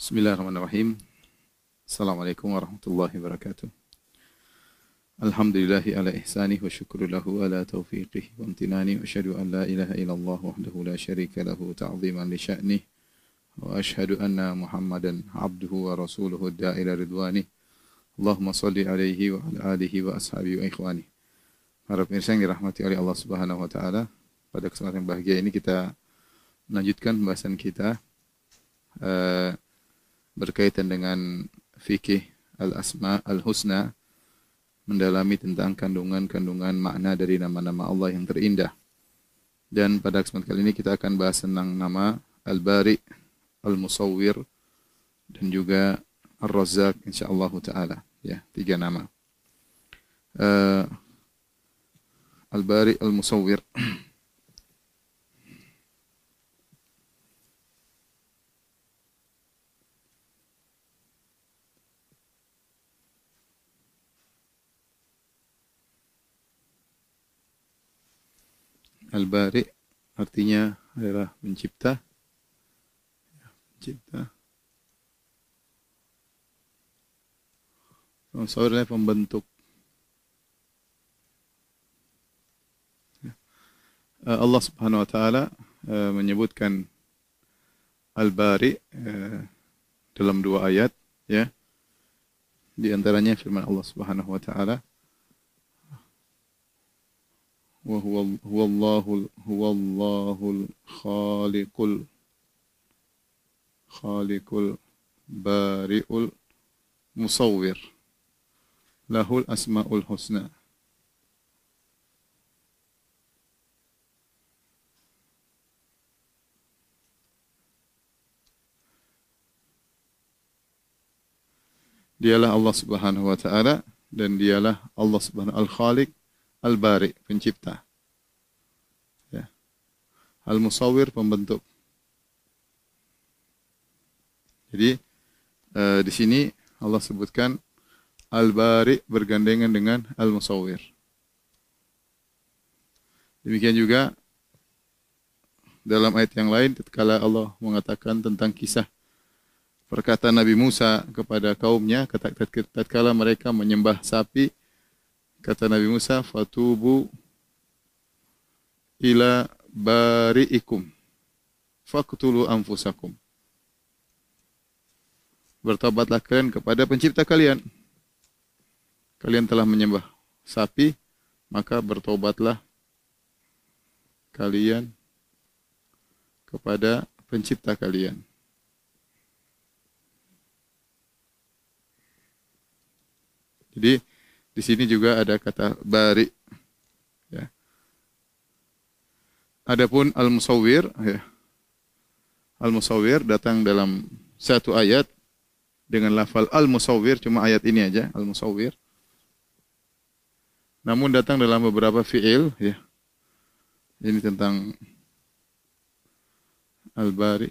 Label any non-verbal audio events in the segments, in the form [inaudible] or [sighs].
Bismillahirrahmanirrahim. Assalamualaikum warahmatullahi wabarakatuh. Alhamdulillahi ala ihsanih wa syukru lahu ala taufiqih wa amtinani wa asyhadu an la ilaha illallah wahdahu la syarika lahu ta'ziman li sya'nih wa asyhadu anna Muhammadan abduhu wa rasuluhu da'ila ridwanih. Allahumma salli alaihi wa ala alihi wa ashabihi wa ikhwani. Para pemirsa yang dirahmati oleh Allah Subhanahu wa taala, pada kesempatan bahagia ini kita melanjutkan pembahasan kita uh, berkaitan dengan fikih al-asma al-husna mendalami tentang kandungan-kandungan makna dari nama-nama Allah yang terindah. Dan pada kesempatan kali ini kita akan bahas tentang nama Al-Bari, Al-Musawwir dan juga Ar-Razzaq insyaallah taala ya, tiga nama. Uh, Al-Bari Al-Musawwir [clears throat] Al-Bari artinya adalah mencipta. Mencipta. Musawir adalah pembentuk. Eh, Allah Subhanahu wa taala eh, menyebutkan Al-Bari eh, dalam dua ayat ya. Di antaranya firman Allah Subhanahu wa taala وهو هو الله هو الله الخالق الخالق البارئ المصور له الأسماء الحسنى Dialah Allah Subhanahu wa taala dan dialah Allah Subhanahu al-Khaliq Al-Bari, pencipta. Ya. Al-Musawwir, pembentuk. Jadi uh, di sini Allah sebutkan Al-Bari bergandengan dengan Al-Musawwir. Demikian juga dalam ayat yang lain ketika Allah mengatakan tentang kisah perkataan Nabi Musa kepada kaumnya ketika mereka menyembah sapi Kata Nabi Musa, fatubu ila bari'ikum faqtulu anfusakum. Bertobatlah kalian kepada pencipta kalian. Kalian telah menyembah sapi, maka bertobatlah kalian kepada pencipta kalian. Jadi di sini juga ada kata bari. Ya. Adapun al-musawwir, ya. Al-musawwir datang dalam satu ayat dengan lafal al-musawwir cuma ayat ini aja, al-musawwir. Namun datang dalam beberapa fiil ya. Ini tentang al-bari.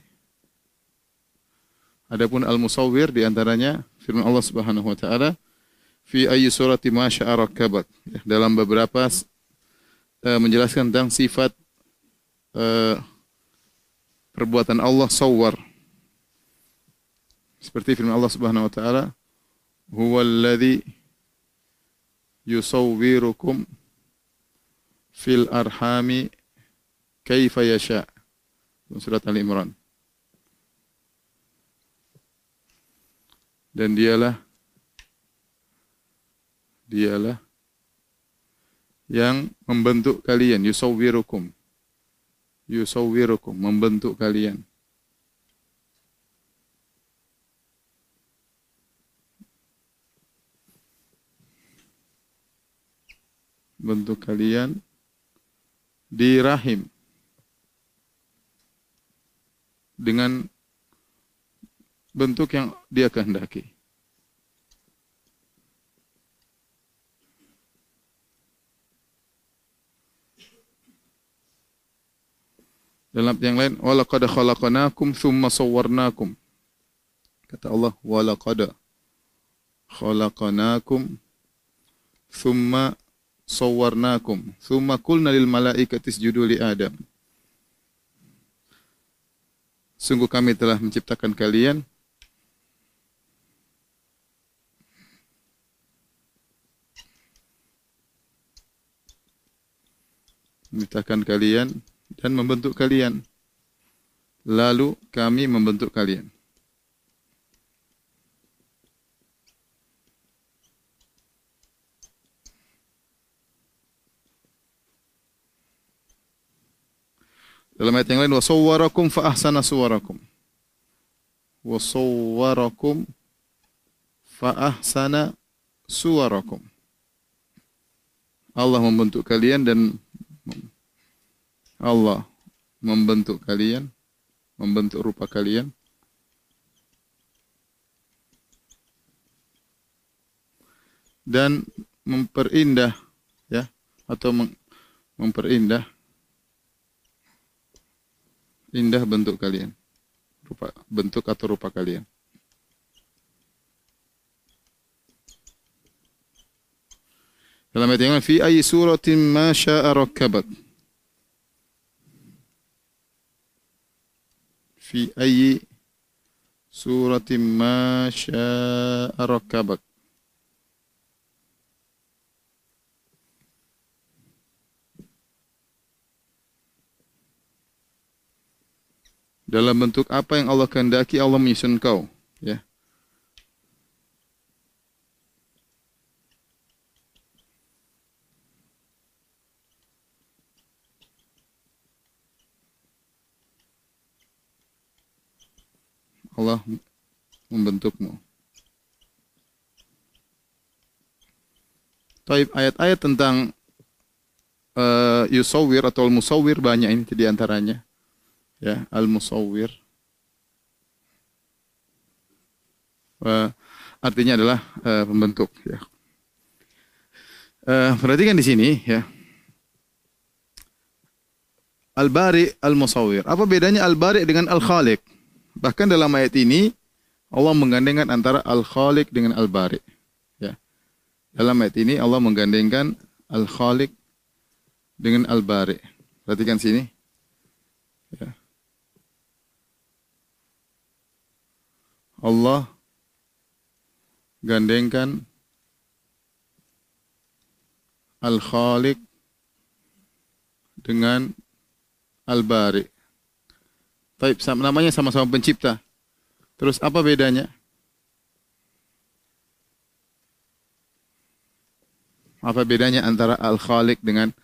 Adapun al-musawwir di antaranya firman Allah Subhanahu wa taala fi ayyi surati ma kabat. Dalam beberapa uh, menjelaskan tentang sifat uh, perbuatan Allah sawwar. Seperti firman Allah Subhanahu wa taala, "Huwallazi yusawwirukum fil arhami kaifa yasha." Surat Ali Imran. Dan dialah dialah yang membentuk kalian. Yusawwirukum. Yusawwirukum membentuk kalian. Bentuk kalian di rahim dengan bentuk yang dia kehendaki. Dalam yang lain, walaqad khalaqnakum thumma sawwarnakum. Kata Allah, walaqad khalaqnakum thumma sawwarnakum. Thumma qulna lil malaikati isjudu li Adam. Sungguh kami telah menciptakan kalian menciptakan kalian dan membentuk kalian. Lalu kami membentuk kalian. Dalam ayat yang lain wasawwarakum fa ahsana suwarakum. Wasawwarakum fa ahsana suwarakum. Allah membentuk kalian dan Allah membentuk kalian, membentuk rupa kalian. Dan memperindah ya atau memperindah indah bentuk kalian. Rupa, bentuk atau rupa kalian. Dalam ayat yang lain, fi ayyi suratin ma. Fi ayyi suratin ma syaa rakkabat. Dalam bentuk apa yang Allah kehendaki Allah menyusun kau, ya. Allah membentukmu. Taib ayat-ayat tentang uh, yusawwir atau al-musawwir banyak ini di antaranya. Ya, al-musawwir. Uh, artinya adalah uh, pembentuk ya. Uh, perhatikan di sini ya. Al-Bari Al-Musawwir. Apa bedanya Al-Bari dengan Al-Khaliq? Bahkan dalam ayat ini Allah menggandengkan antara Al-Khaliq dengan Al-Bari. Ya. Dalam ayat ini Allah menggandengkan Al-Khaliq dengan Al-Bari. Perhatikan sini. Ya. Allah gandengkan Al-Khaliq dengan Al-Bari. Taib, namanya sama-sama pencipta. Terus apa bedanya? Apa bedanya antara Al-Khaliq dengan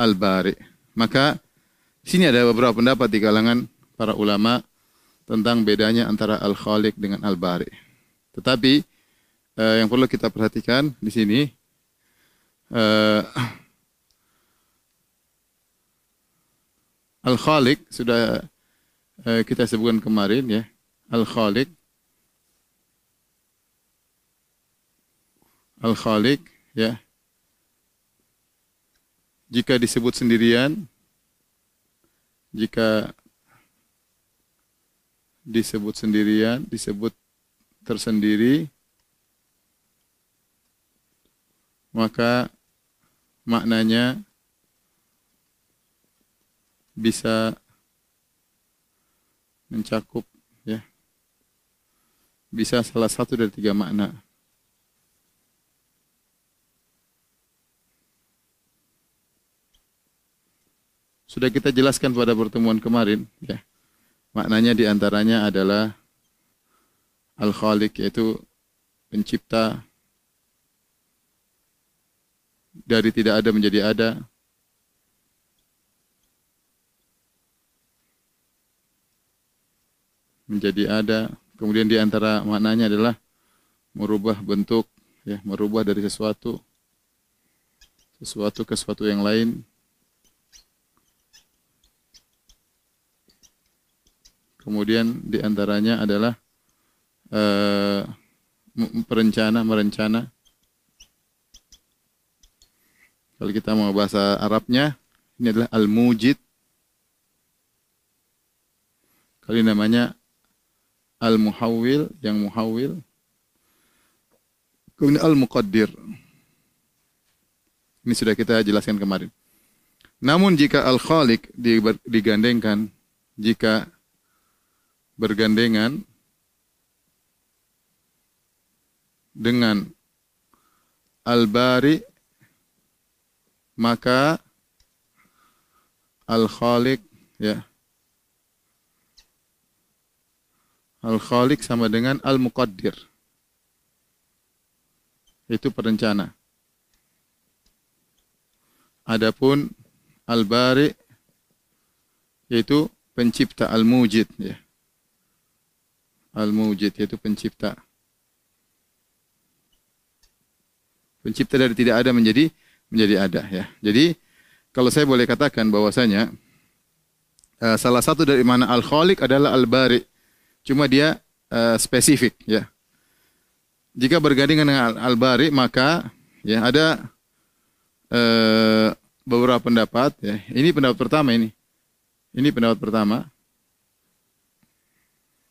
Al-Bari? Maka sini ada beberapa pendapat di kalangan para ulama tentang bedanya antara Al-Khaliq dengan Al-Bari. Tetapi eh, yang perlu kita perhatikan di sini eh, Al-Khaliq sudah Eh, kita sebutkan kemarin ya, Al-Khaliq. Al-Khaliq ya. Jika disebut sendirian, jika disebut sendirian, disebut tersendiri, maka maknanya bisa mencakup ya bisa salah satu dari tiga makna. Sudah kita jelaskan pada pertemuan kemarin ya. Maknanya di antaranya adalah Al-Khaliq yaitu pencipta dari tidak ada menjadi ada menjadi ada. Kemudian di antara maknanya adalah merubah bentuk, ya, merubah dari sesuatu sesuatu ke sesuatu yang lain. Kemudian di antaranya adalah uh, perencana, merencana. Kalau kita mau bahasa Arabnya, ini adalah al-mujid. Kali namanya al-muhawwil yang muhawwil kemudian al-muqaddir ini sudah kita jelaskan kemarin namun jika al-khaliq digandengkan jika bergandengan dengan al-bari maka Al-Khaliq ya. Al-Khaliq sama dengan Al-Muqaddir. Itu perencana. Adapun Al-Bari yaitu pencipta Al-Mujid ya. Al-Mujid yaitu pencipta. Pencipta dari tidak ada menjadi menjadi ada ya. Jadi kalau saya boleh katakan bahwasanya uh, salah satu dari mana al-khaliq adalah al-bari. Cuma dia uh, spesifik ya. Jika bergandingan dengan al-bari maka ya ada uh, beberapa pendapat ya. Ini pendapat pertama ini. Ini pendapat pertama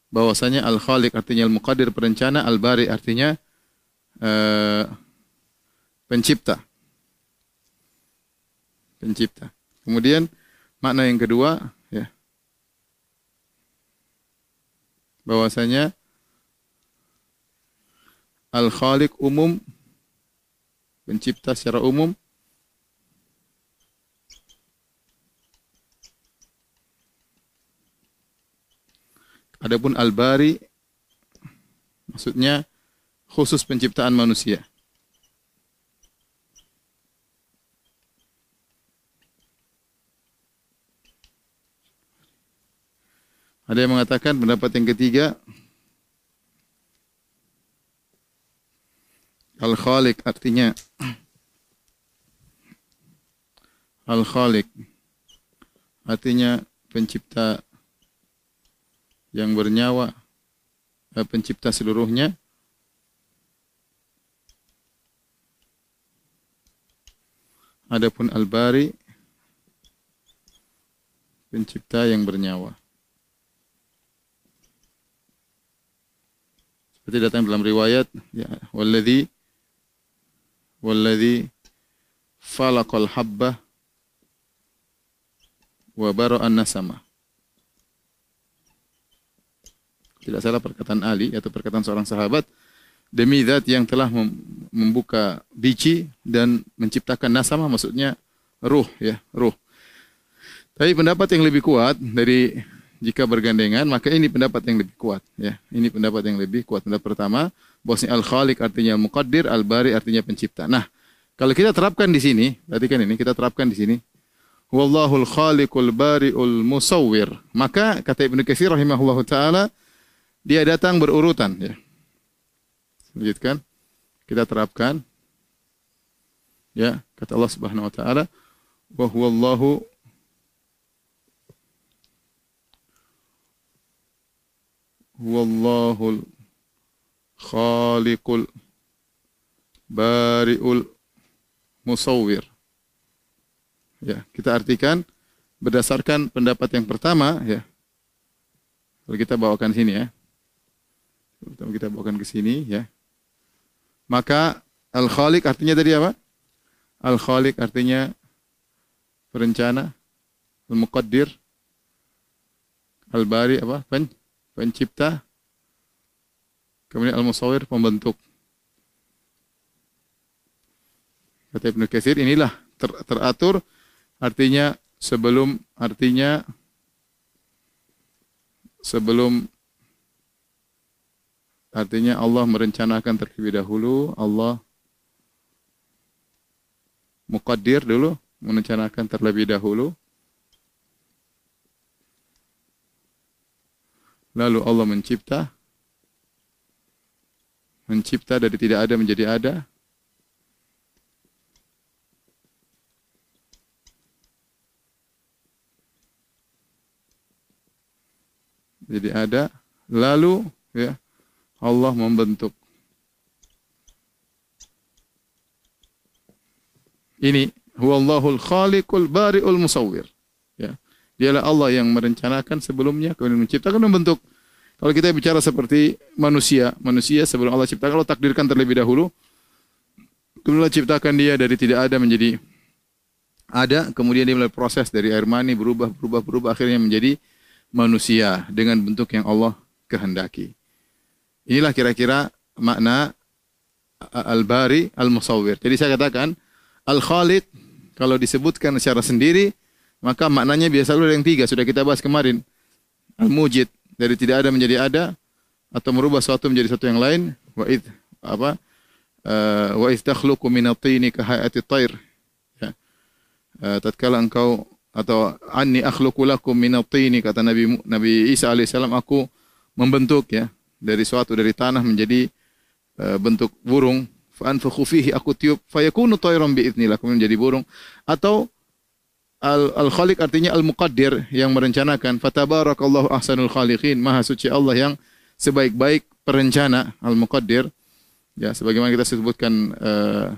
bahwasanya al-khaliq artinya al-muqaddir perencana, al-bari artinya uh, pencipta. Pencipta. Kemudian makna yang kedua ya. Bahwasanya Al-Khaliq umum pencipta secara umum Adapun Al-Bari maksudnya khusus penciptaan manusia. Ada yang mengatakan pendapat yang ketiga. Al-Khaliq artinya. Al-Khaliq artinya pencipta yang bernyawa eh, pencipta seluruhnya. Adapun Al-Bari pencipta yang bernyawa Seperti datang dalam riwayat, ya, walladhi walladhi falaqal habbah wa bara'an nasama. Tidak salah perkataan Ali atau perkataan seorang sahabat demi zat yang telah membuka biji dan menciptakan nasama maksudnya ruh ya, ruh. Tapi pendapat yang lebih kuat dari jika bergandengan maka ini pendapat yang lebih kuat ya. Ini pendapat yang lebih kuat. Pendapat pertama bahwasanya al khaliq artinya muqaddir al bari artinya pencipta. Nah kalau kita terapkan di sini berarti kan ini kita terapkan di sini. Wallahul khaliqul bariul musawwir. Maka kata Ibnu Katsir rahimahullahu taala dia datang berurutan ya. Lanjutkan. Kita terapkan ya kata Allah Subhanahu wa taala wa huwallahu huwallahul khaliqul bari'ul musawwir. Ya, kita artikan berdasarkan pendapat yang pertama ya. Kalau kita bawakan sini ya. Kita bawakan ke sini ya. Maka al-khaliq artinya tadi apa? Al-khaliq artinya perencana, al-muqaddir, al-bari apa? Pen pencipta, kemudian al-musawir pembentuk. Kata Ibnu Katsir inilah ter teratur artinya sebelum artinya sebelum artinya Allah merencanakan terlebih dahulu, Allah muqaddir dulu, merencanakan terlebih dahulu Lalu Allah mencipta mencipta dari tidak ada menjadi ada. Jadi ada, lalu ya Allah membentuk. Ini huwallahul khaliqul bari'ul musawwir. Dialah Allah yang merencanakan sebelumnya, kemudian menciptakan dan membentuk. Kalau kita bicara seperti manusia, manusia sebelum Allah ciptakan, Allah takdirkan terlebih dahulu. Kemudian Allah ciptakan dia dari tidak ada menjadi ada, kemudian dia mulai proses dari air mani berubah, berubah, berubah, akhirnya menjadi manusia dengan bentuk yang Allah kehendaki. Inilah kira-kira makna al-bari al-musawwir. Jadi saya katakan al-khaliq kalau disebutkan secara sendiri maka maknanya biasa ada yang tiga sudah kita bahas kemarin. Al-mujid dari tidak ada menjadi ada atau merubah sesuatu menjadi sesuatu yang lain wa id apa uh, wa id takhluqu min at-tini ka hayati tayr ya. Uh, tatkala engkau atau anni akhluqu lakum min at-tini kata Nabi Nabi Isa alaihissalam aku membentuk ya dari suatu dari tanah menjadi uh, bentuk burung. Fa anfukhu fihi aku tiup fayakunu tayran bi idznillah menjadi burung. Atau al, al khaliq artinya al muqaddir yang merencanakan. Fatabarakallahu ahsanul khaliqin. Maha suci Allah yang sebaik-baik perencana al muqaddir ya sebagaimana kita sebutkan uh,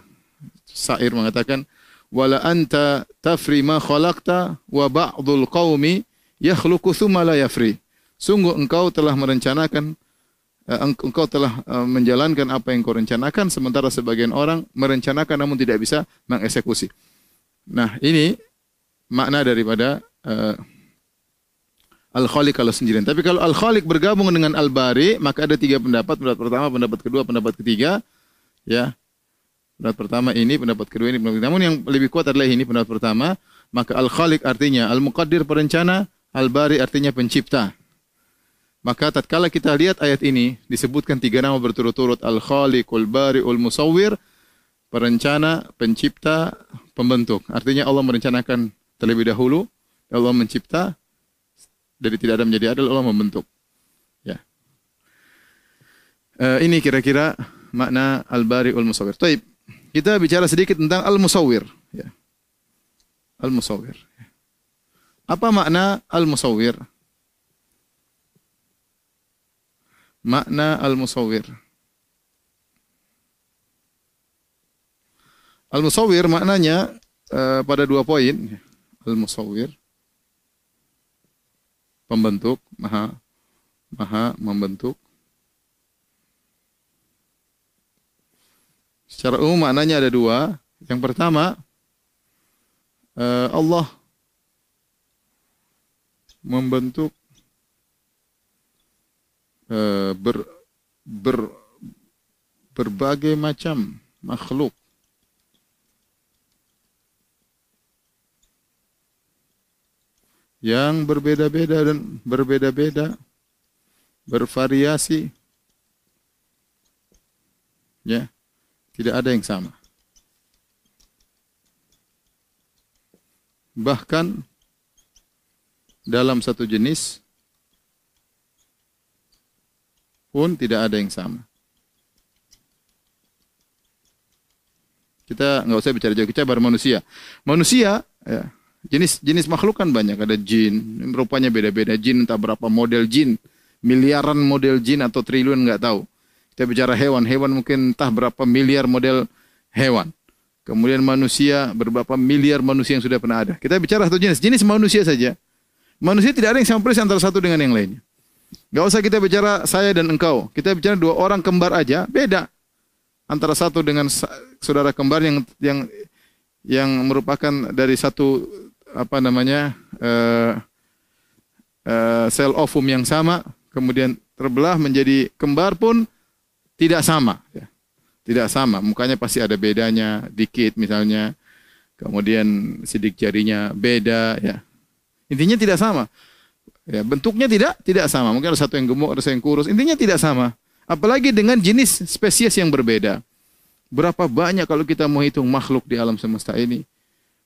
syair mengatakan wala anta tafri ma khalaqta wa ba'dul qaumi yakhluqu thumma la yafri. Sungguh engkau telah merencanakan Eh, engkau telah eh, menjalankan apa yang kau rencanakan sementara sebagian orang merencanakan namun tidak bisa mengeksekusi. Nah, ini makna daripada uh, Al-Khaliq kalau sendirian. Tapi kalau Al-Khaliq bergabung dengan Al-Bari, maka ada tiga pendapat. Pendapat pertama, pendapat kedua, pendapat ketiga. Ya. Pendapat pertama ini, pendapat kedua ini, pendapat ketiga. Namun yang lebih kuat adalah ini, pendapat pertama. Maka Al-Khaliq artinya Al-Muqaddir perencana, Al-Bari artinya pencipta. Maka tatkala kita lihat ayat ini disebutkan tiga nama berturut-turut Al-Khaliqul Bari'ul Musawwir, perencana, pencipta, pembentuk. Artinya Allah merencanakan terlebih dahulu, Allah mencipta dari tidak ada menjadi ada, Allah membentuk. Ya. Uh, ini kira-kira makna Al-Bari'ul Musawwir. Taib. Kita bicara sedikit tentang Al-Musawwir, ya. Al-Musawwir. Apa makna Al-Musawwir? makna al-musawwir. Al-musawwir maknanya uh, pada dua poin. Al-musawwir pembentuk, maha maha membentuk. Secara umum maknanya ada dua. Yang pertama, uh, Allah membentuk Eh, ber, ber, berbagai macam makhluk. Yang berbeda-beda dan berbeda-beda, bervariasi. Ya, tidak ada yang sama. Bahkan dalam satu jenis pun tidak ada yang sama. Kita nggak usah bicara jauh, kita baru manusia. Manusia, ya, jenis jenis makhluk kan banyak. Ada jin, rupanya beda-beda. Jin entah berapa model jin, miliaran model jin atau triliun nggak tahu. Kita bicara hewan, hewan mungkin entah berapa miliar model hewan. Kemudian manusia, berapa miliar manusia yang sudah pernah ada. Kita bicara satu jenis, jenis manusia saja. Manusia tidak ada yang sama persis antara satu dengan yang lainnya. Gak usah kita bicara saya dan engkau. Kita bicara dua orang kembar aja, beda. Antara satu dengan saudara kembar yang yang yang merupakan dari satu apa namanya uh, uh, sel ovum yang sama, kemudian terbelah menjadi kembar pun tidak sama. Ya. Tidak sama, mukanya pasti ada bedanya, dikit misalnya. Kemudian sidik jarinya beda, ya. Intinya tidak sama. Ya, bentuknya tidak tidak sama. Mungkin ada satu yang gemuk, ada satu yang kurus. Intinya tidak sama. Apalagi dengan jenis spesies yang berbeda. Berapa banyak kalau kita mau hitung makhluk di alam semesta ini.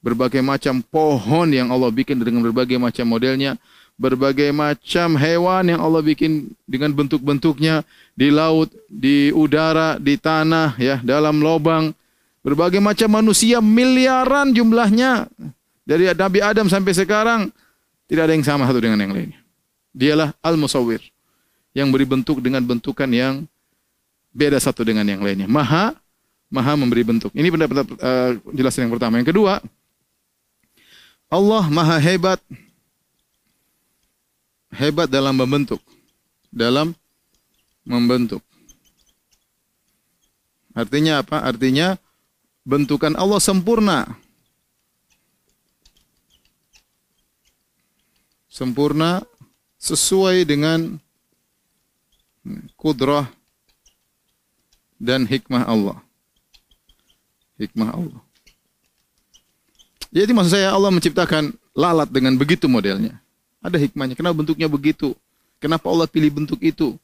Berbagai macam pohon yang Allah bikin dengan berbagai macam modelnya. Berbagai macam hewan yang Allah bikin dengan bentuk-bentuknya di laut, di udara, di tanah, ya, dalam lubang. Berbagai macam manusia miliaran jumlahnya dari Nabi Adam sampai sekarang tidak ada yang sama satu dengan yang lainnya. Dialah al-musawwir yang beri bentuk dengan bentukan yang beda satu dengan yang lainnya. Maha Maha memberi bentuk. Ini pendapat uh, jelasan yang pertama. Yang kedua, Allah Maha hebat hebat dalam membentuk. Dalam membentuk. Artinya apa? Artinya bentukan Allah sempurna. sempurna sesuai dengan kudrah dan hikmah Allah. Hikmah Allah. Jadi maksud saya Allah menciptakan lalat dengan begitu modelnya. Ada hikmahnya. Kenapa bentuknya begitu? Kenapa Allah pilih bentuk itu?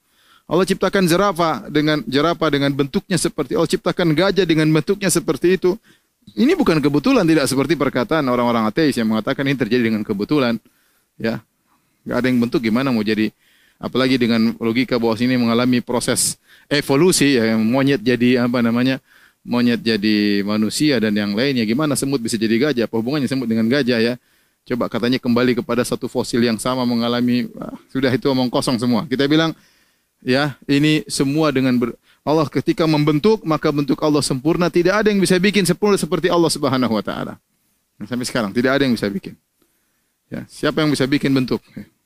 Allah ciptakan jerapah dengan jerapah dengan bentuknya seperti Allah ciptakan gajah dengan bentuknya seperti itu. Ini bukan kebetulan, tidak seperti perkataan orang-orang ateis yang mengatakan ini terjadi dengan kebetulan. Ya, nggak ada yang bentuk gimana mau jadi apalagi dengan logika bahwa sini mengalami proses evolusi ya monyet jadi apa namanya monyet jadi manusia dan yang lainnya. Gimana semut bisa jadi gajah? Apa hubungannya semut dengan gajah ya? Coba katanya kembali kepada satu fosil yang sama mengalami ah, sudah itu omong kosong semua. Kita bilang ya ini semua dengan ber, Allah ketika membentuk maka bentuk Allah sempurna. Tidak ada yang bisa bikin sempurna seperti Allah Subhanahu wa taala. Sampai sekarang tidak ada yang bisa bikin. Ya siapa yang bisa bikin bentuk?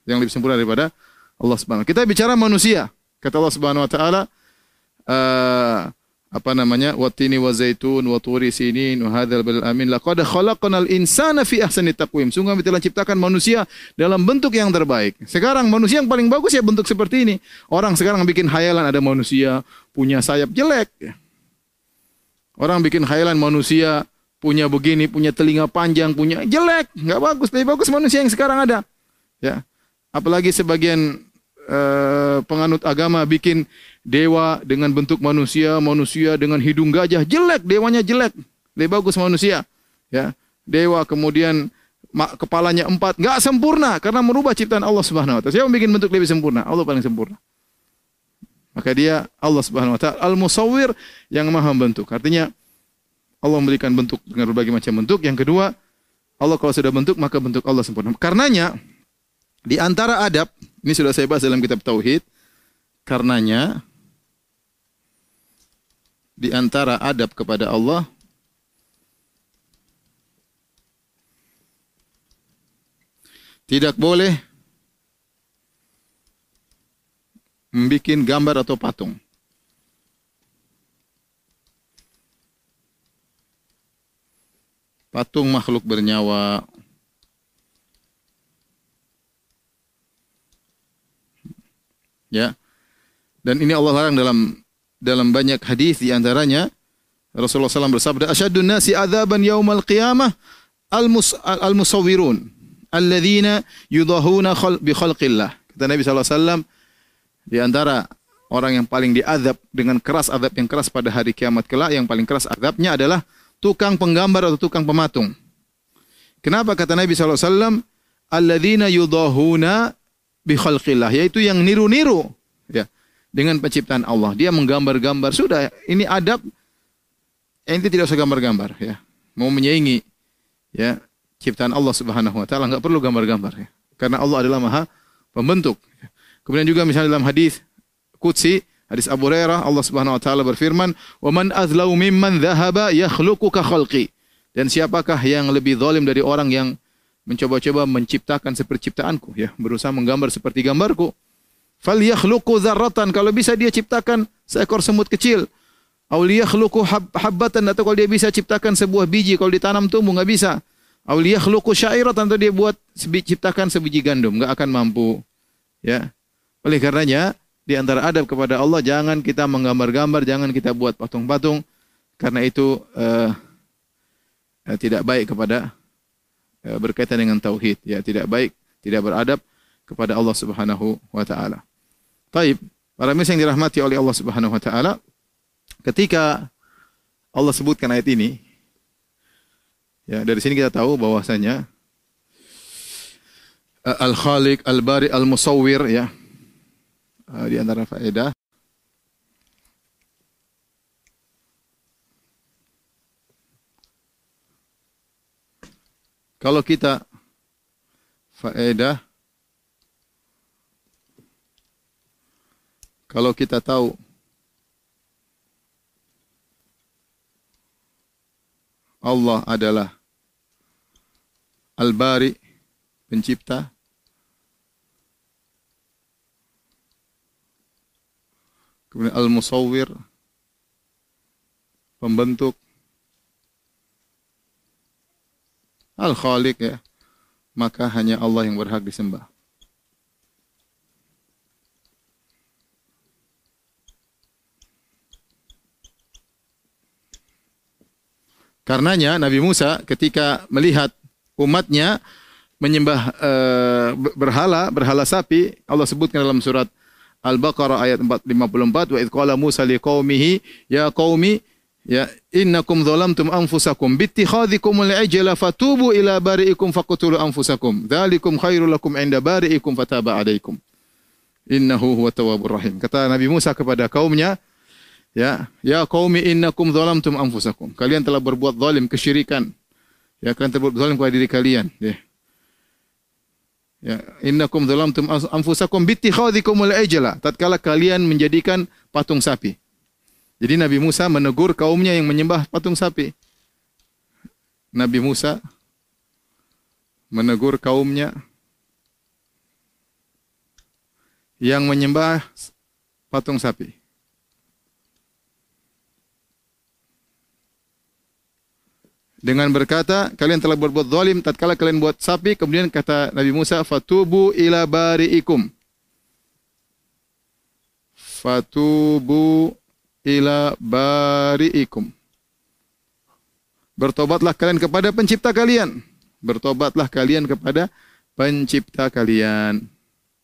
Yang lebih sempurna daripada Allah Subhanahu kita bicara manusia kata Allah Subhanahu wa taala uh, apa namanya? Watini wa zaitun wa turi sinin wa hadzal bil amin. Laqad khalaqnal insana fi ahsani taqwim. Sungguh kami telah ciptakan manusia dalam bentuk yang terbaik. Sekarang manusia yang paling bagus ya bentuk seperti ini. Orang sekarang bikin hayalan ada manusia punya sayap jelek. Orang bikin hayalan manusia punya begini punya telinga panjang punya jelek. Nggak bagus lebih bagus manusia yang sekarang ada. Ya. Apalagi sebagian uh, penganut agama bikin dewa dengan bentuk manusia, manusia dengan hidung gajah, jelek, dewanya jelek. Lebih bagus manusia. Ya. Dewa kemudian kepalanya empat, nggak sempurna karena merubah ciptaan Allah Subhanahu wa taala. Siapa bikin bentuk lebih sempurna? Allah paling sempurna. Maka dia Allah Subhanahu wa taala al-musawwir yang maha bentuk. Artinya Allah memberikan bentuk dengan berbagai macam bentuk. Yang kedua, Allah kalau sudah bentuk maka bentuk Allah sempurna. Karenanya di antara adab, ini sudah saya bahas dalam kitab tauhid, karenanya di antara adab kepada Allah tidak boleh membuat gambar atau patung. Patung makhluk bernyawa. Ya. Dan ini Allah larang dalam dalam banyak hadis di antaranya Rasulullah SAW bersabda asyadun nasi adzaban yaumal qiyamah al musawwirun alladzina yudahuna bi khalqillah. Kata Nabi SAW di antara orang yang paling diazab dengan keras azab yang keras pada hari kiamat kelak yang paling keras azabnya adalah tukang penggambar atau tukang pematung. Kenapa? Kata Nabi SAW alladzina yudahuna bi khalqillah yaitu yang niru-niru ya dengan penciptaan Allah. Dia menggambar-gambar. Sudah, ini adab. Ente tidak usah gambar-gambar ya. Mau menyaingi ya ciptaan Allah Subhanahu wa taala enggak perlu gambar-gambar ya. Karena Allah adalah Maha pembentuk. Kemudian juga misalnya dalam hadis qudsi, hadis Abu Hurairah Allah Subhanahu wa taala berfirman, "Wa man azlau mimman dhahaba yakhluqu ka khalqi." Dan siapakah yang lebih zalim dari orang yang mencoba-coba menciptakan seperti ciptaanku ya, berusaha menggambar seperti gambarku. Falyakhluqu dzarratan kalau bisa dia ciptakan seekor semut kecil. Aw liyakhluqu hab, habbatan atau kalau dia bisa ciptakan sebuah biji kalau ditanam tumbuh enggak bisa. Aw liyakhluqu syairatan atau dia buat ciptakan sebiji gandum enggak akan mampu. Ya. Oleh karenanya di antara adab kepada Allah jangan kita menggambar-gambar, jangan kita buat patung-patung karena itu uh, uh, tidak baik kepada berkaitan dengan tauhid ya, tidak baik, tidak beradab kepada Allah Subhanahu wa taala. Taib, para mirsa yang dirahmati oleh Allah Subhanahu wa taala, ketika Allah sebutkan ayat ini, ya dari sini kita tahu bahwasanya Al-Khaliq, Al-Bari, Al-Musawwir ya. Di antara faedah Kalau kita faedah Kalau kita tahu Allah adalah Al-Bari, pencipta, kemudian Al-Musawwir, pembentuk, Al-Khaliq ya, maka hanya Allah yang berhak disembah. Karenanya Nabi Musa ketika melihat umatnya menyembah uh, berhala, berhala sapi, Allah sebutkan dalam surat Al-Baqarah ayat 454 wa idh qala Musa liqaumihi ya qaumi ya innakum zalamtum anfusakum. Bittikhadhikum al-ajla fatubu ila bari'ikum faqtulu anfusakum. Dzalikum khairul lakum 'inda bari'ikum fataba 'alaikum innahu huwa tawwabur rahim. Kata Nabi Musa kepada kaumnya ya ya qaumi innakum zalamtum anfusakum. Kalian telah berbuat zalim kesyirikan. Ya kalian telah berbuat zalim kepada diri kalian ya. Ya, innakum zalamtum anfusakum bittikhadhikumul ajla. Tatkala kalian menjadikan patung sapi. Jadi Nabi Musa menegur kaumnya yang menyembah patung sapi. Nabi Musa menegur kaumnya yang menyembah patung sapi. dengan berkata kalian telah berbuat zalim tatkala kalian buat sapi kemudian kata Nabi Musa fatubu ila bariikum fatubu ila bariikum bertobatlah kalian kepada pencipta kalian bertobatlah kalian kepada pencipta kalian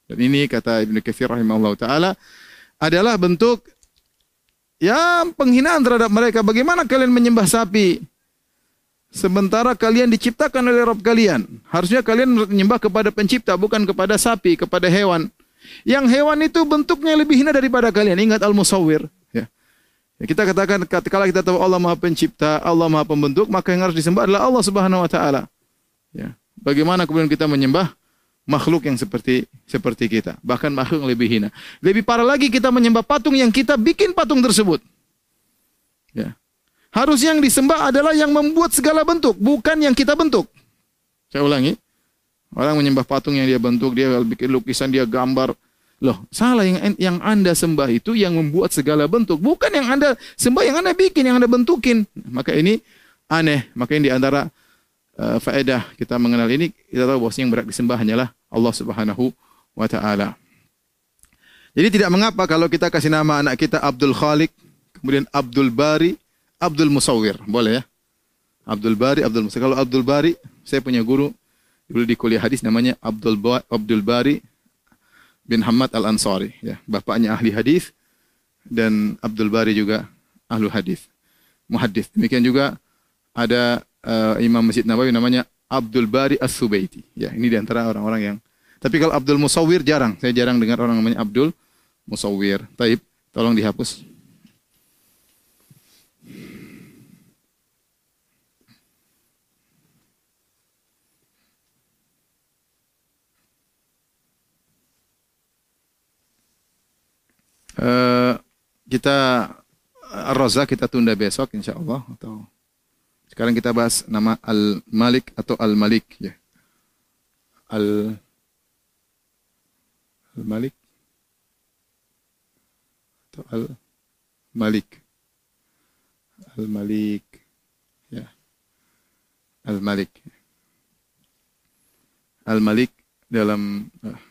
dan ini kata Ibnu Katsir rahimahullah taala adalah bentuk ya penghinaan terhadap mereka bagaimana kalian menyembah sapi Sementara kalian diciptakan oleh Rabb kalian. Harusnya kalian menyembah kepada pencipta, bukan kepada sapi, kepada hewan. Yang hewan itu bentuknya lebih hina daripada kalian. Ingat al-musawwir. Kita katakan, kalau kita tahu Allah maha pencipta, Allah maha pembentuk, maka yang harus disembah adalah Allah subhanahu wa ta'ala. Ya. Bagaimana kemudian kita menyembah makhluk yang seperti seperti kita. Bahkan makhluk yang lebih hina. Lebih parah lagi kita menyembah patung yang kita bikin patung tersebut. Ya. Harus yang disembah adalah yang membuat segala bentuk, bukan yang kita bentuk. Saya ulangi. Orang menyembah patung yang dia bentuk, dia bikin lukisan, dia gambar. Loh, salah yang yang Anda sembah itu yang membuat segala bentuk, bukan yang Anda sembah yang Anda bikin, yang Anda bentukin. Maka ini aneh. Maka ini di antara uh, faedah kita mengenal ini, kita tahu bahwa yang berat disembah hanyalah Allah Subhanahu wa taala. Jadi tidak mengapa kalau kita kasih nama anak kita Abdul Khalik, kemudian Abdul Bari, Abdul Musawir, boleh ya? Abdul Bari, Abdul Musawir. Kalau Abdul Bari, saya punya guru dulu di kuliah hadis namanya Abdul ba Abdul Bari bin Hamad Al Ansari, ya. Bapaknya ahli hadis dan Abdul Bari juga ahlu hadis, muhaddis. Demikian juga ada uh, Imam Masjid Nabawi namanya Abdul Bari As-Subaiti. Ya, ini di antara orang-orang yang Tapi kalau Abdul Musawir jarang. Saya jarang dengar orang namanya Abdul Musawir. Taib, tolong dihapus. Uh, kita Ar-Raza kita tunda besok insya Allah atau sekarang kita bahas nama Al-Malik atau Al-Malik ya. Al Al-Malik atau Al-Malik Al-Malik ya. Al-Malik Al-Malik dalam uh,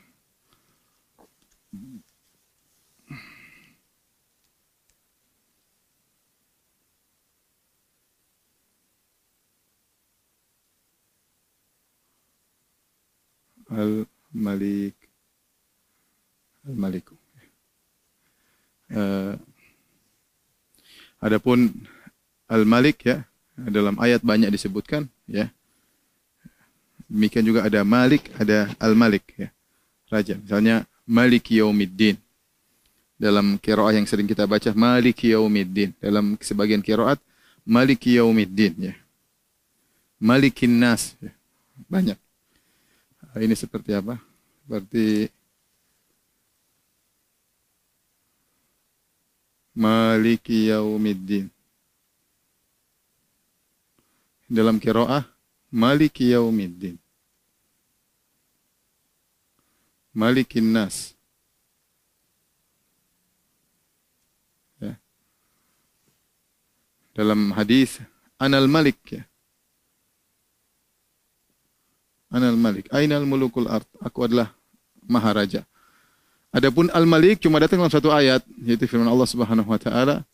Al-Malik Al-Malik. Uh, adapun Al-Malik ya dalam ayat banyak disebutkan ya. Demikian juga ada Malik, ada Al-Malik ya. Raja. Misalnya Malik Yaumiddin. Dalam qiraah yang sering kita baca Malik Yaumiddin. Dalam sebagian qiraat Malik Yaumiddin ya. Malikin Nas ya. Banyak. Ini seperti apa? Seperti Maliki Yaumiddin. Dalam kiroah Maliki Yaumiddin. Malikin Nas. Ya. Dalam hadis Anal Malik ya. Anal Malik. Ainal mulukul art. Aku adalah maharaja. Adapun Al-Malik cuma datang dalam satu ayat yaitu firman Allah Subhanahu wa taala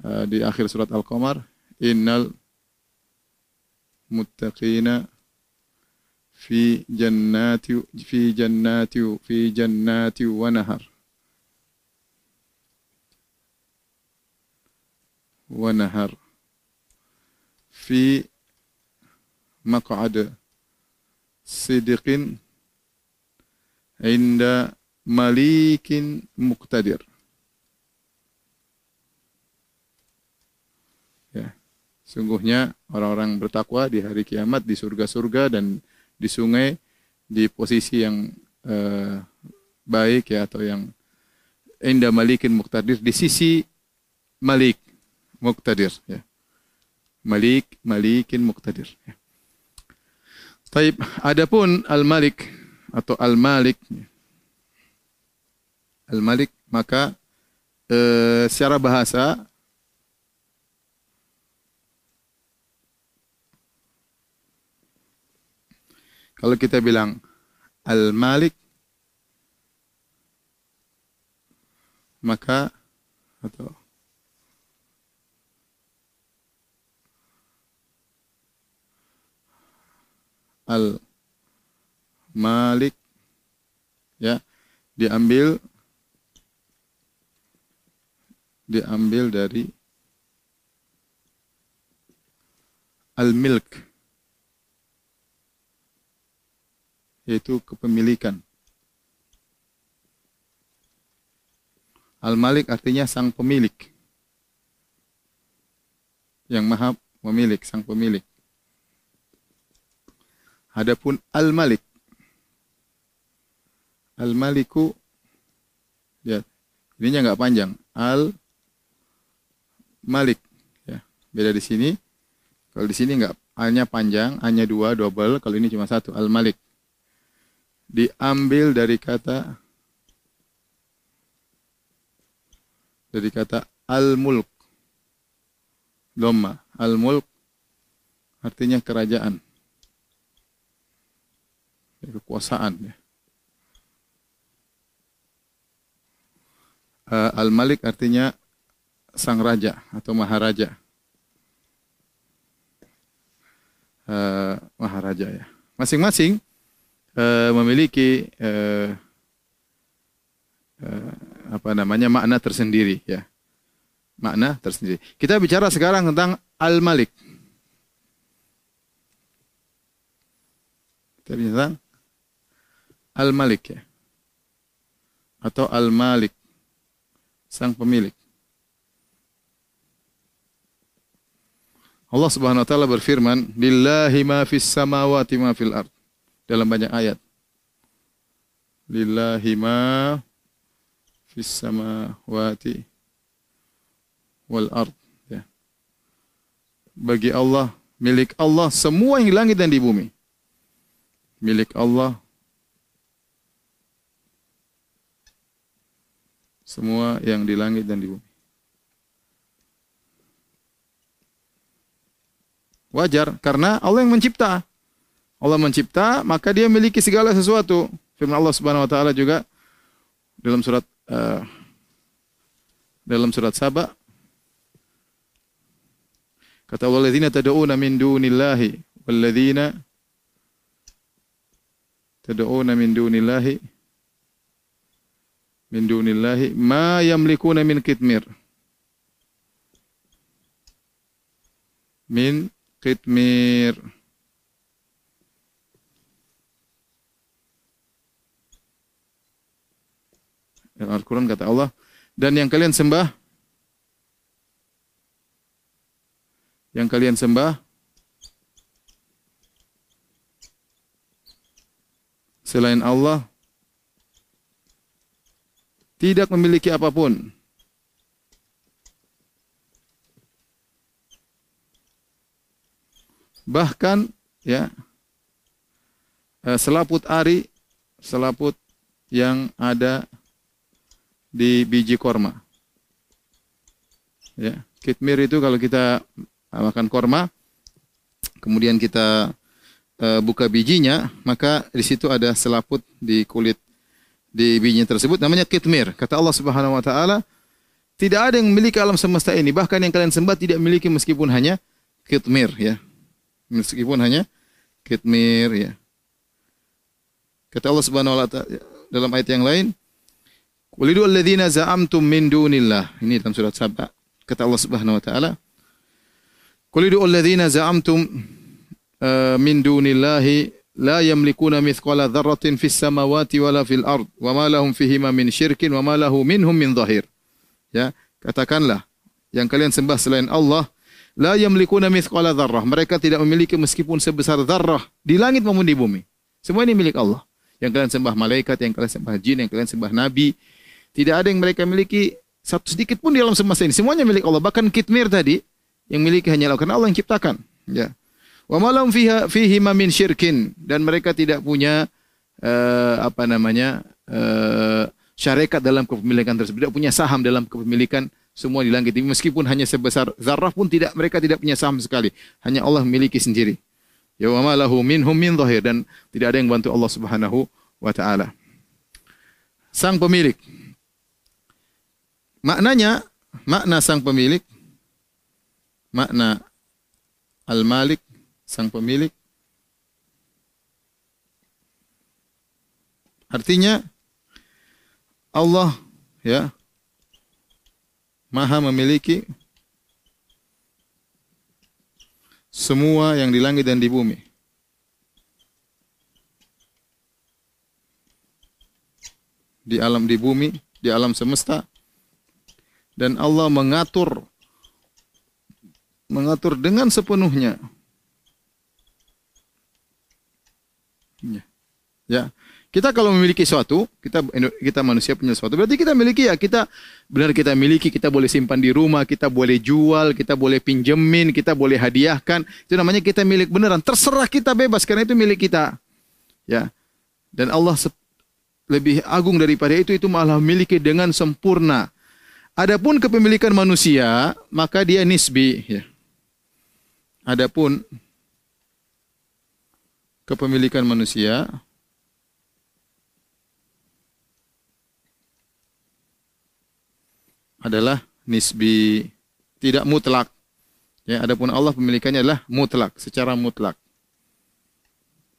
uh, di akhir surat Al-Qamar, "Innal muttaqina fi jannati fi jannati fi jannati wa nahar." Wa nahar fi maq'ada sidiqin inda malikin muqtadir. Ya. Sungguhnya orang-orang bertakwa di hari kiamat di surga-surga dan di sungai di posisi yang eh, baik ya atau yang inda malikin muqtadir di sisi malik muqtadir ya. Malik malikin muqtadir ya. Taib adapun al-malik atau al-malik al-malik maka uh, secara bahasa Kalau kita bilang Al-Malik maka atau Al-Malik ya diambil diambil dari Al-Milk yaitu kepemilikan. Al-Malik artinya sang pemilik. Yang maha memilih, sang pemilik. Adapun Al-Malik. Al-Maliku ya, ininya enggak panjang. Al-Malik ya. Beda di sini. Kalau di sini enggak hanya panjang, hanya dua double, kalau ini cuma satu, Al-Malik diambil dari kata dari kata al-mulk. Dhamma, al-mulk artinya kerajaan. Kekuasaan ya. Uh, al-malik artinya sang raja atau maharaja. Uh, maharaja ya. Masing-masing uh, memiliki uh, uh, apa namanya makna tersendiri ya makna tersendiri kita bicara sekarang tentang al malik kita bicara tentang al malik ya atau al malik sang pemilik Allah Subhanahu wa taala berfirman, "Lillahi ma fis samawati ma fil ard." dalam banyak ayat. Lillahi ma fis samawati wal ard. Ya. Bagi Allah, milik Allah semua yang di langit dan di bumi. Milik Allah semua yang di langit dan di bumi. Wajar karena Allah yang mencipta. Allah mencipta, maka dia memiliki segala sesuatu. Firman Allah Subhanahu wa taala juga dalam surat uh, dalam surat Saba kata Allah ladzina tad'una min dunillahi walladzina tad'una min dunillahi min dunillahi ma yamlikuna min kitmir. Min kitmir. Al-Quran kata Allah, dan yang kalian sembah, yang kalian sembah, selain Allah, tidak memiliki apa pun. Bahkan ya eh, selaput ari, selaput yang ada di biji korma. Ya, kitmir itu kalau kita makan korma, kemudian kita uh, buka bijinya, maka di situ ada selaput di kulit di bijinya tersebut namanya kitmir. Kata Allah Subhanahu wa taala, tidak ada yang memiliki alam semesta ini, bahkan yang kalian sembah tidak memiliki meskipun hanya kitmir ya. Meskipun hanya kitmir ya. Kata Allah Subhanahu wa taala dalam ayat yang lain, "Qulidu alladzina za'amtum min dunillah." Ini dalam surat Saba. Kata Allah Subhanahu wa taala, "Qulidu alladzina za'amtum uh, min dunillahi la yamlikuna mithqala dzarratin fis samawati wala fil ard wa ma lahum fihima min syirkin wa ma lahu minhum min dhahir." Ya, katakanlah yang kalian sembah selain Allah la yamlikuna mithqala dzarrah. Mereka tidak memiliki meskipun sebesar dzarrah di langit maupun di bumi. Semua ini milik Allah yang kalian sembah malaikat, yang kalian sembah jin, yang kalian sembah nabi. Tidak ada yang mereka miliki satu sedikit pun di alam semesta ini. Semuanya milik Allah. Bahkan kitmir tadi yang miliki hanya Allah karena Allah yang ciptakan. Ya. Wa malam fiha fihi min syirkin dan mereka tidak punya uh, apa namanya uh, syarikat dalam kepemilikan tersebut, tidak punya saham dalam kepemilikan semua di langit ini meskipun hanya sebesar zarrah pun tidak mereka tidak punya saham sekali. Hanya Allah memiliki sendiri. Ya wa malahu minhum min zahir dan tidak ada yang bantu Allah Subhanahu wa taala. Sang pemilik. Maknanya makna sang pemilik makna al-malik sang pemilik artinya Allah ya maha memiliki semua yang di langit dan di bumi. Di alam di bumi, di alam semesta. Dan Allah mengatur mengatur dengan sepenuhnya. Ya. Ya. Kita kalau memiliki sesuatu, kita kita manusia punya sesuatu, berarti kita miliki ya, kita benar kita miliki, kita boleh simpan di rumah, kita boleh jual, kita boleh pinjemin, kita boleh hadiahkan. Itu namanya kita milik beneran. Terserah kita bebas karena itu milik kita. Ya. Dan Allah lebih agung daripada itu itu malah memiliki dengan sempurna. Adapun kepemilikan manusia, maka dia nisbi ya. Adapun kepemilikan manusia adalah nisbi, tidak mutlak. Ya, adapun Allah pemilikannya adalah mutlak, secara mutlak.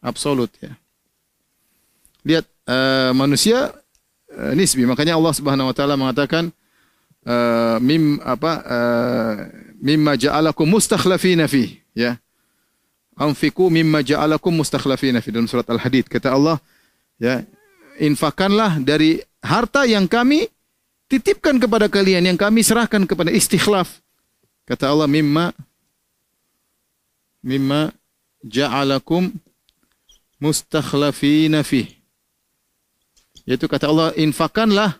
Absolut ya. Lihat uh, manusia uh, nisbi, makanya Allah Subhanahu wa taala mengatakan uh, mim apa uh, mimma ja'alakum mustakhlafina fi, ya. Anfiku mimma ja'alakum mustakhlafina fi dalam surat Al-Hadid kata Allah ya infakanlah dari harta yang kami titipkan kepada kalian yang kami serahkan kepada istikhlaf. Kata Allah mimma mimma ja'alakum mustakhlafina fi. Yaitu kata Allah infakkanlah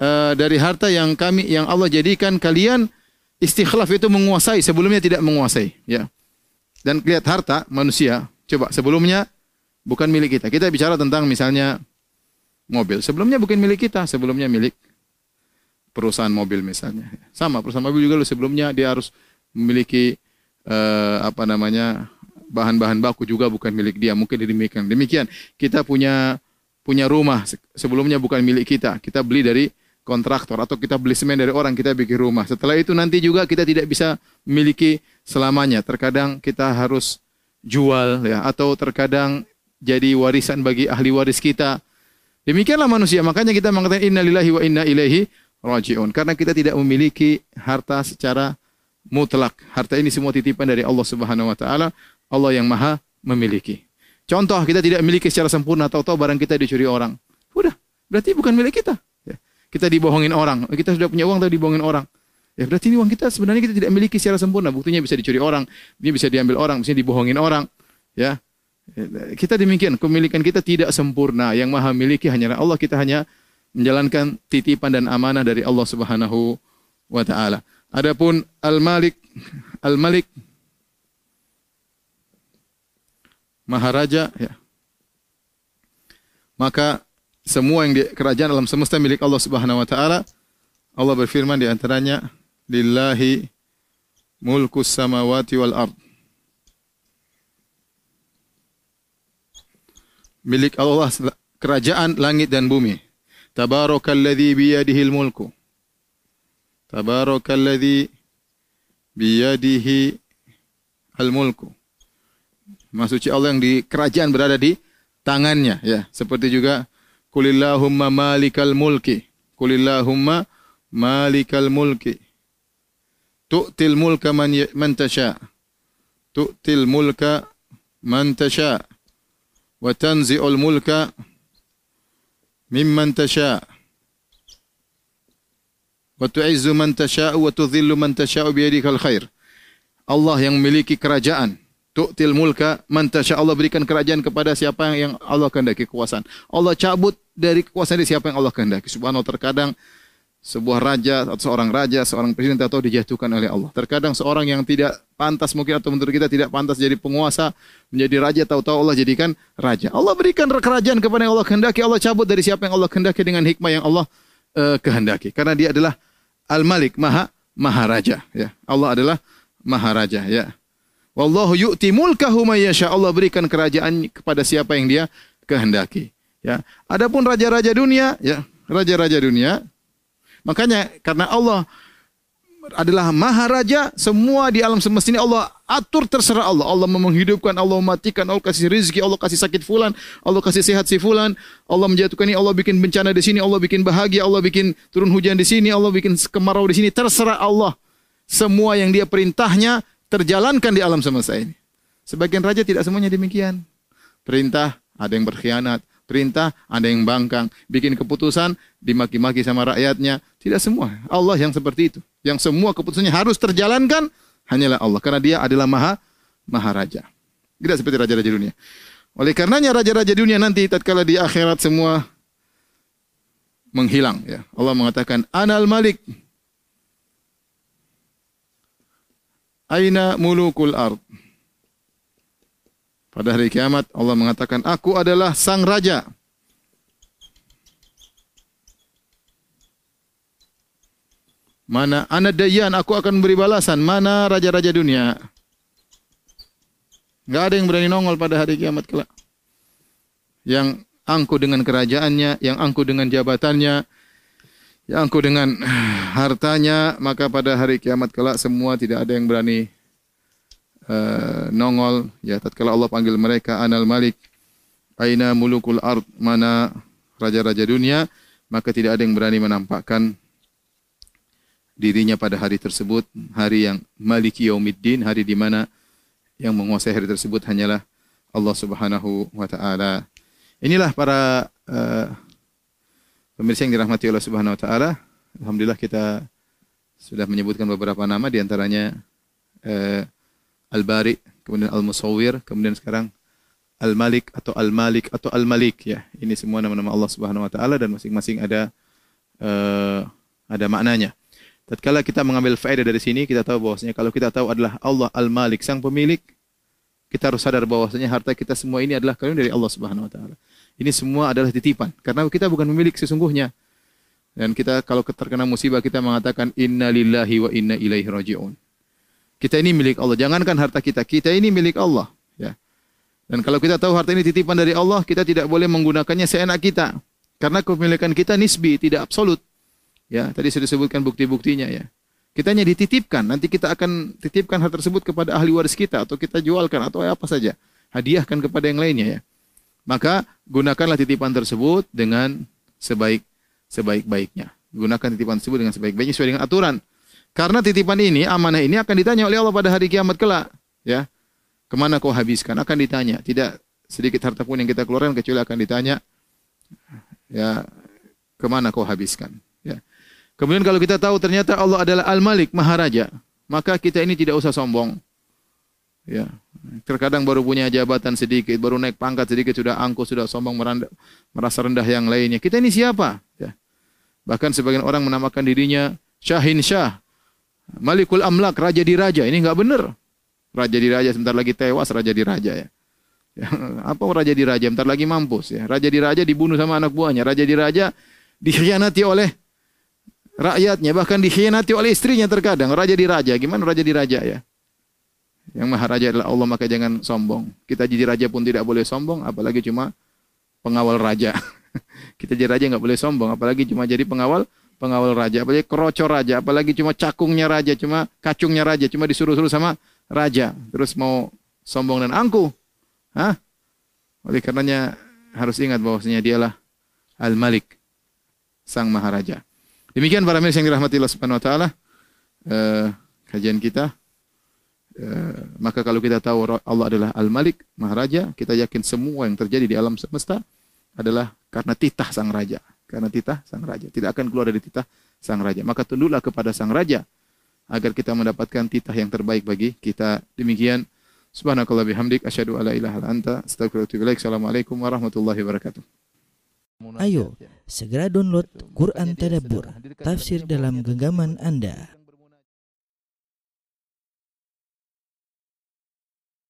uh, dari harta yang kami yang Allah jadikan kalian istikhlaf itu menguasai sebelumnya tidak menguasai ya. Dan lihat harta manusia coba sebelumnya bukan milik kita. Kita bicara tentang misalnya mobil. Sebelumnya bukan milik kita, sebelumnya milik perusahaan mobil misalnya. Sama perusahaan mobil juga lu sebelumnya dia harus memiliki uh, apa namanya bahan-bahan baku juga bukan milik dia, mungkin demikian. Demikian kita punya punya rumah sebelumnya bukan milik kita, kita beli dari kontraktor atau kita beli semen dari orang kita bikin rumah. Setelah itu nanti juga kita tidak bisa memiliki selamanya. Terkadang kita harus jual ya atau terkadang jadi warisan bagi ahli waris kita. Demikianlah manusia. Makanya kita mengatakan innalillahi wa inna ilaihi rajiun. Karena kita tidak memiliki harta secara mutlak. Harta ini semua titipan dari Allah Subhanahu wa taala. Allah yang Maha memiliki. Contoh kita tidak memiliki secara sempurna tahu-tahu barang kita dicuri orang. Udah, berarti bukan milik kita. Ya. Kita dibohongin orang. Kita sudah punya uang tapi dibohongin orang. Ya berarti ini uang kita sebenarnya kita tidak miliki secara sempurna. Buktinya bisa dicuri orang, ini bisa diambil orang, bisa dibohongin orang. Ya, kita demikian. Kepemilikan kita tidak sempurna. Yang maha miliki hanyalah Allah. Kita hanya menjalankan titipan dan amanah dari Allah Subhanahu wa taala. Adapun Al-Malik Al-Malik Maharaja ya. Maka semua yang di kerajaan alam semesta milik Allah Subhanahu wa taala. Allah berfirman di antaranya lillahi mulkus samawati wal ard. Milik Allah kerajaan langit dan bumi. Tabarakalladzi biyadihil mulku. Tabarakalladzi biyadihi al mulku. Maksudnya Allah yang di kerajaan berada di tangannya ya. Seperti juga kulillahumma malikal mulki. Kulillahumma malikal mulki. Tu'til mulka man, man tasha. Tu'til mulka man tasha. Wa tanzi'ul mulka mimman tasha. Wa tu'izzu man tasha wa tudhillu man tasha biyadikal khair. Allah yang memiliki kerajaan. Tu'til mulka man tasha. Allah berikan kerajaan kepada siapa yang Allah kehendaki kekuasaan. Allah cabut dari kekuasaan dari siapa yang Allah kehendaki. Subhanallah terkadang sebuah raja atau seorang raja, seorang presiden atau dijatuhkan oleh Allah. Terkadang seorang yang tidak pantas mungkin atau menurut kita tidak pantas jadi penguasa, menjadi raja, tahu-tahu Allah jadikan raja. Allah berikan kerajaan kepada yang Allah kehendaki, Allah cabut dari siapa yang Allah kehendaki dengan hikmah yang Allah uh, kehendaki. Karena dia adalah Al-Malik, Maha Maharaja, ya. Allah adalah Maharaja, ya. Wallahu yu'ti mulkahu mayyasha. Allah berikan kerajaan kepada siapa yang dia kehendaki, ya. Adapun raja-raja dunia, ya, raja-raja dunia Makanya karena Allah adalah maharaja, semua di alam semesta ini Allah atur terserah Allah. Allah menghidupkan, Allah mematikan, Allah kasih rezeki, Allah kasih sakit fulan, Allah kasih sehat si fulan, Allah menjatuhkan ini, Allah bikin bencana di sini, Allah bikin bahagia, Allah bikin turun hujan di sini, Allah bikin kemarau di sini, terserah Allah. Semua yang dia perintahnya terjalankan di alam semesta ini. Sebagian raja tidak semuanya demikian. Perintah ada yang berkhianat, perintah, ada yang bangkang, bikin keputusan, dimaki-maki sama rakyatnya. Tidak semua. Allah yang seperti itu. Yang semua keputusannya harus terjalankan hanyalah Allah karena dia adalah maha maharaja. Tidak seperti raja-raja dunia. Oleh karenanya raja-raja dunia nanti tatkala di akhirat semua menghilang ya. Allah mengatakan anal malik Aina mulukul ard pada hari kiamat Allah mengatakan, "Aku adalah sang raja." Mana ana dayan, aku akan beri balasan. Mana raja-raja dunia? Enggak ada yang berani nongol pada hari kiamat kelak. Yang angku dengan kerajaannya, yang angku dengan jabatannya, yang angku dengan [sighs] hartanya, maka pada hari kiamat kelak semua tidak ada yang berani uh, nongol. Ya tatkala Allah panggil mereka anal malik aina mulukul ard mana raja-raja dunia? Maka tidak ada yang berani menampakkan dirinya pada hari tersebut hari yang maliki yaumiddin hari di mana yang menguasai hari tersebut hanyalah Allah Subhanahu wa taala. Inilah para uh, pemirsa yang dirahmati Allah Subhanahu wa taala. Alhamdulillah kita sudah menyebutkan beberapa nama di antaranya uh, Al-Bari, kemudian Al-Musawwir, kemudian sekarang Al-Malik atau Al-Malik atau Al-Malik ya. Ini semua nama-nama Allah Subhanahu wa taala dan masing-masing ada uh, ada maknanya. Tatkala kita mengambil faedah dari sini, kita tahu bahwasanya kalau kita tahu adalah Allah Al-Malik, sang pemilik, kita harus sadar bahwasanya harta kita semua ini adalah karunia dari Allah Subhanahu wa taala. Ini semua adalah titipan karena kita bukan pemilik sesungguhnya. Dan kita kalau terkena musibah kita mengatakan inna lillahi wa inna ilaihi rajiun. Kita ini milik Allah. Jangankan harta kita, kita ini milik Allah. Ya. Dan kalau kita tahu harta ini titipan dari Allah, kita tidak boleh menggunakannya seenak kita. Karena kepemilikan kita nisbi, tidak absolut. Ya, tadi sudah disebutkan bukti-buktinya ya. Kita hanya dititipkan, nanti kita akan titipkan hal tersebut kepada ahli waris kita atau kita jualkan atau apa saja. Hadiahkan kepada yang lainnya ya. Maka gunakanlah titipan tersebut dengan sebaik sebaik-baiknya. Gunakan titipan tersebut dengan sebaik-baiknya sesuai dengan aturan. Karena titipan ini, amanah ini akan ditanya oleh Allah pada hari kiamat kelak. Ya, ke mana kau habiskan? Akan ditanya. Tidak sedikit harta pun yang kita keluarkan kecuali akan ditanya. Ya, ke mana kau habiskan? Ya. Kemudian kalau kita tahu ternyata Allah adalah Al-Malik, Maharaja, maka kita ini tidak usah sombong. Ya, terkadang baru punya jabatan sedikit, baru naik pangkat sedikit sudah angkuh, sudah sombong, meranda, merasa rendah yang lainnya. Kita ini siapa? Ya. Bahkan sebagian orang menamakan dirinya Syahin Syah, Malikul Amlak, raja di raja. Ini enggak benar. Raja di raja sebentar lagi tewas, raja di raja ya. ya. [laughs] Apa raja di raja? Sebentar lagi mampus ya. Raja di raja dibunuh sama anak buahnya. Raja di raja dikhianati oleh rakyatnya, bahkan dikhianati oleh istrinya terkadang. Raja di raja, gimana raja di raja ya? Yang maharaja adalah Allah, maka jangan sombong. Kita jadi raja pun tidak boleh sombong, apalagi cuma pengawal raja. [laughs] Kita jadi raja nggak boleh sombong, apalagi cuma jadi pengawal pengawal raja, apalagi kerocor raja, apalagi cuma cakungnya raja, cuma kacungnya raja, cuma disuruh-suruh sama raja, terus mau sombong dan angkuh. Hah? Oleh karenanya harus ingat bahwasanya dialah Al-Malik, Sang Maharaja. Demikian para mirsa yang dirahmati Allah Subhanahu wa taala, eh, kajian kita. Eh, maka kalau kita tahu Allah adalah Al-Malik, Maharaja, kita yakin semua yang terjadi di alam semesta adalah karena titah Sang Raja. Karena titah Sang Raja. Tidak akan keluar dari titah Sang Raja. Maka tunduklah kepada Sang Raja agar kita mendapatkan titah yang terbaik bagi kita. Demikian Subhanakallah bihamdik asyhadu alla ilaha anta astaghfiruka Assalamualaikum warahmatullahi wabarakatuh. Ayo, segera download Quran Tadabbur, tafsir dalam genggaman Anda.